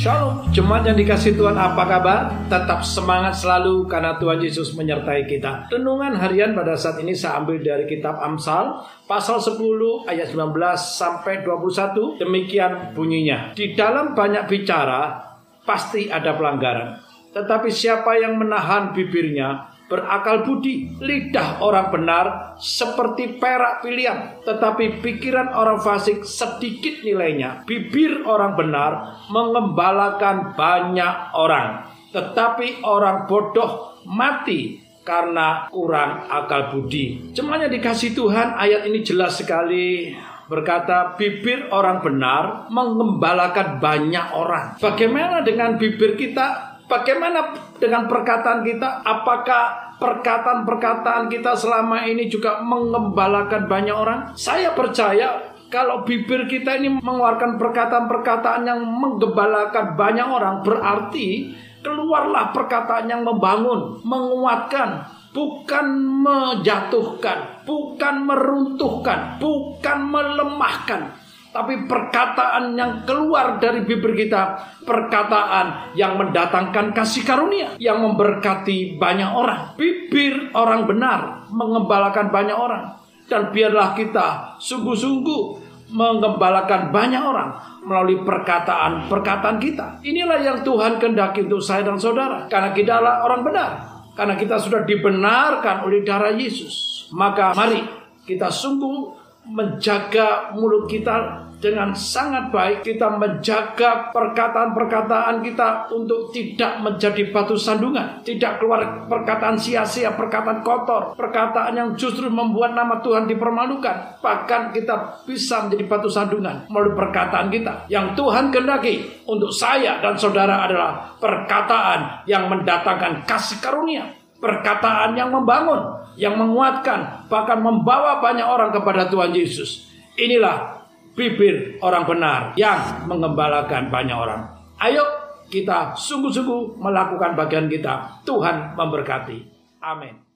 Jemaat yang dikasih Tuhan apa kabar? Tetap semangat selalu karena Tuhan Yesus menyertai kita. Renungan harian pada saat ini saya ambil dari kitab Amsal pasal 10 ayat 19 sampai 21. Demikian bunyinya. Di dalam banyak bicara pasti ada pelanggaran. Tetapi siapa yang menahan bibirnya berakal budi. Lidah orang benar seperti perak pilihan, tetapi pikiran orang fasik sedikit nilainya. Bibir orang benar mengembalakan banyak orang, tetapi orang bodoh mati karena kurang akal budi. Cemanya dikasih Tuhan, ayat ini jelas sekali berkata bibir orang benar mengembalakan banyak orang. Bagaimana dengan bibir kita Bagaimana dengan perkataan kita? Apakah perkataan-perkataan kita selama ini juga mengembalakan banyak orang? Saya percaya kalau bibir kita ini mengeluarkan perkataan-perkataan yang menggembalakan banyak orang, berarti keluarlah perkataan yang membangun, menguatkan, bukan menjatuhkan, bukan meruntuhkan, bukan melemahkan, tapi perkataan yang keluar dari bibir kita, perkataan yang mendatangkan kasih karunia, yang memberkati banyak orang. Bibir orang benar mengembalakan banyak orang. Dan biarlah kita sungguh-sungguh mengembalakan banyak orang melalui perkataan-perkataan kita. Inilah yang Tuhan kehendaki untuk saya dan saudara. Karena kita adalah orang benar. Karena kita sudah dibenarkan oleh darah Yesus. Maka mari kita sungguh menjaga mulut kita dengan sangat baik. Kita menjaga perkataan-perkataan kita untuk tidak menjadi batu sandungan. Tidak keluar perkataan sia-sia perkataan kotor perkataan yang justru membuat nama Tuhan dipermalukan. Bahkan kita bisa menjadi batu sandungan melalui perkataan kita. Yang Tuhan kehendaki untuk saya dan saudara adalah perkataan yang mendatangkan kasih karunia perkataan yang membangun yang menguatkan bahkan membawa banyak orang kepada Tuhan Yesus inilah bibir orang benar yang mengembalakan banyak orang. Ayo kita sungguh-sungguh melakukan bagian kita. Tuhan memberkati. Amin.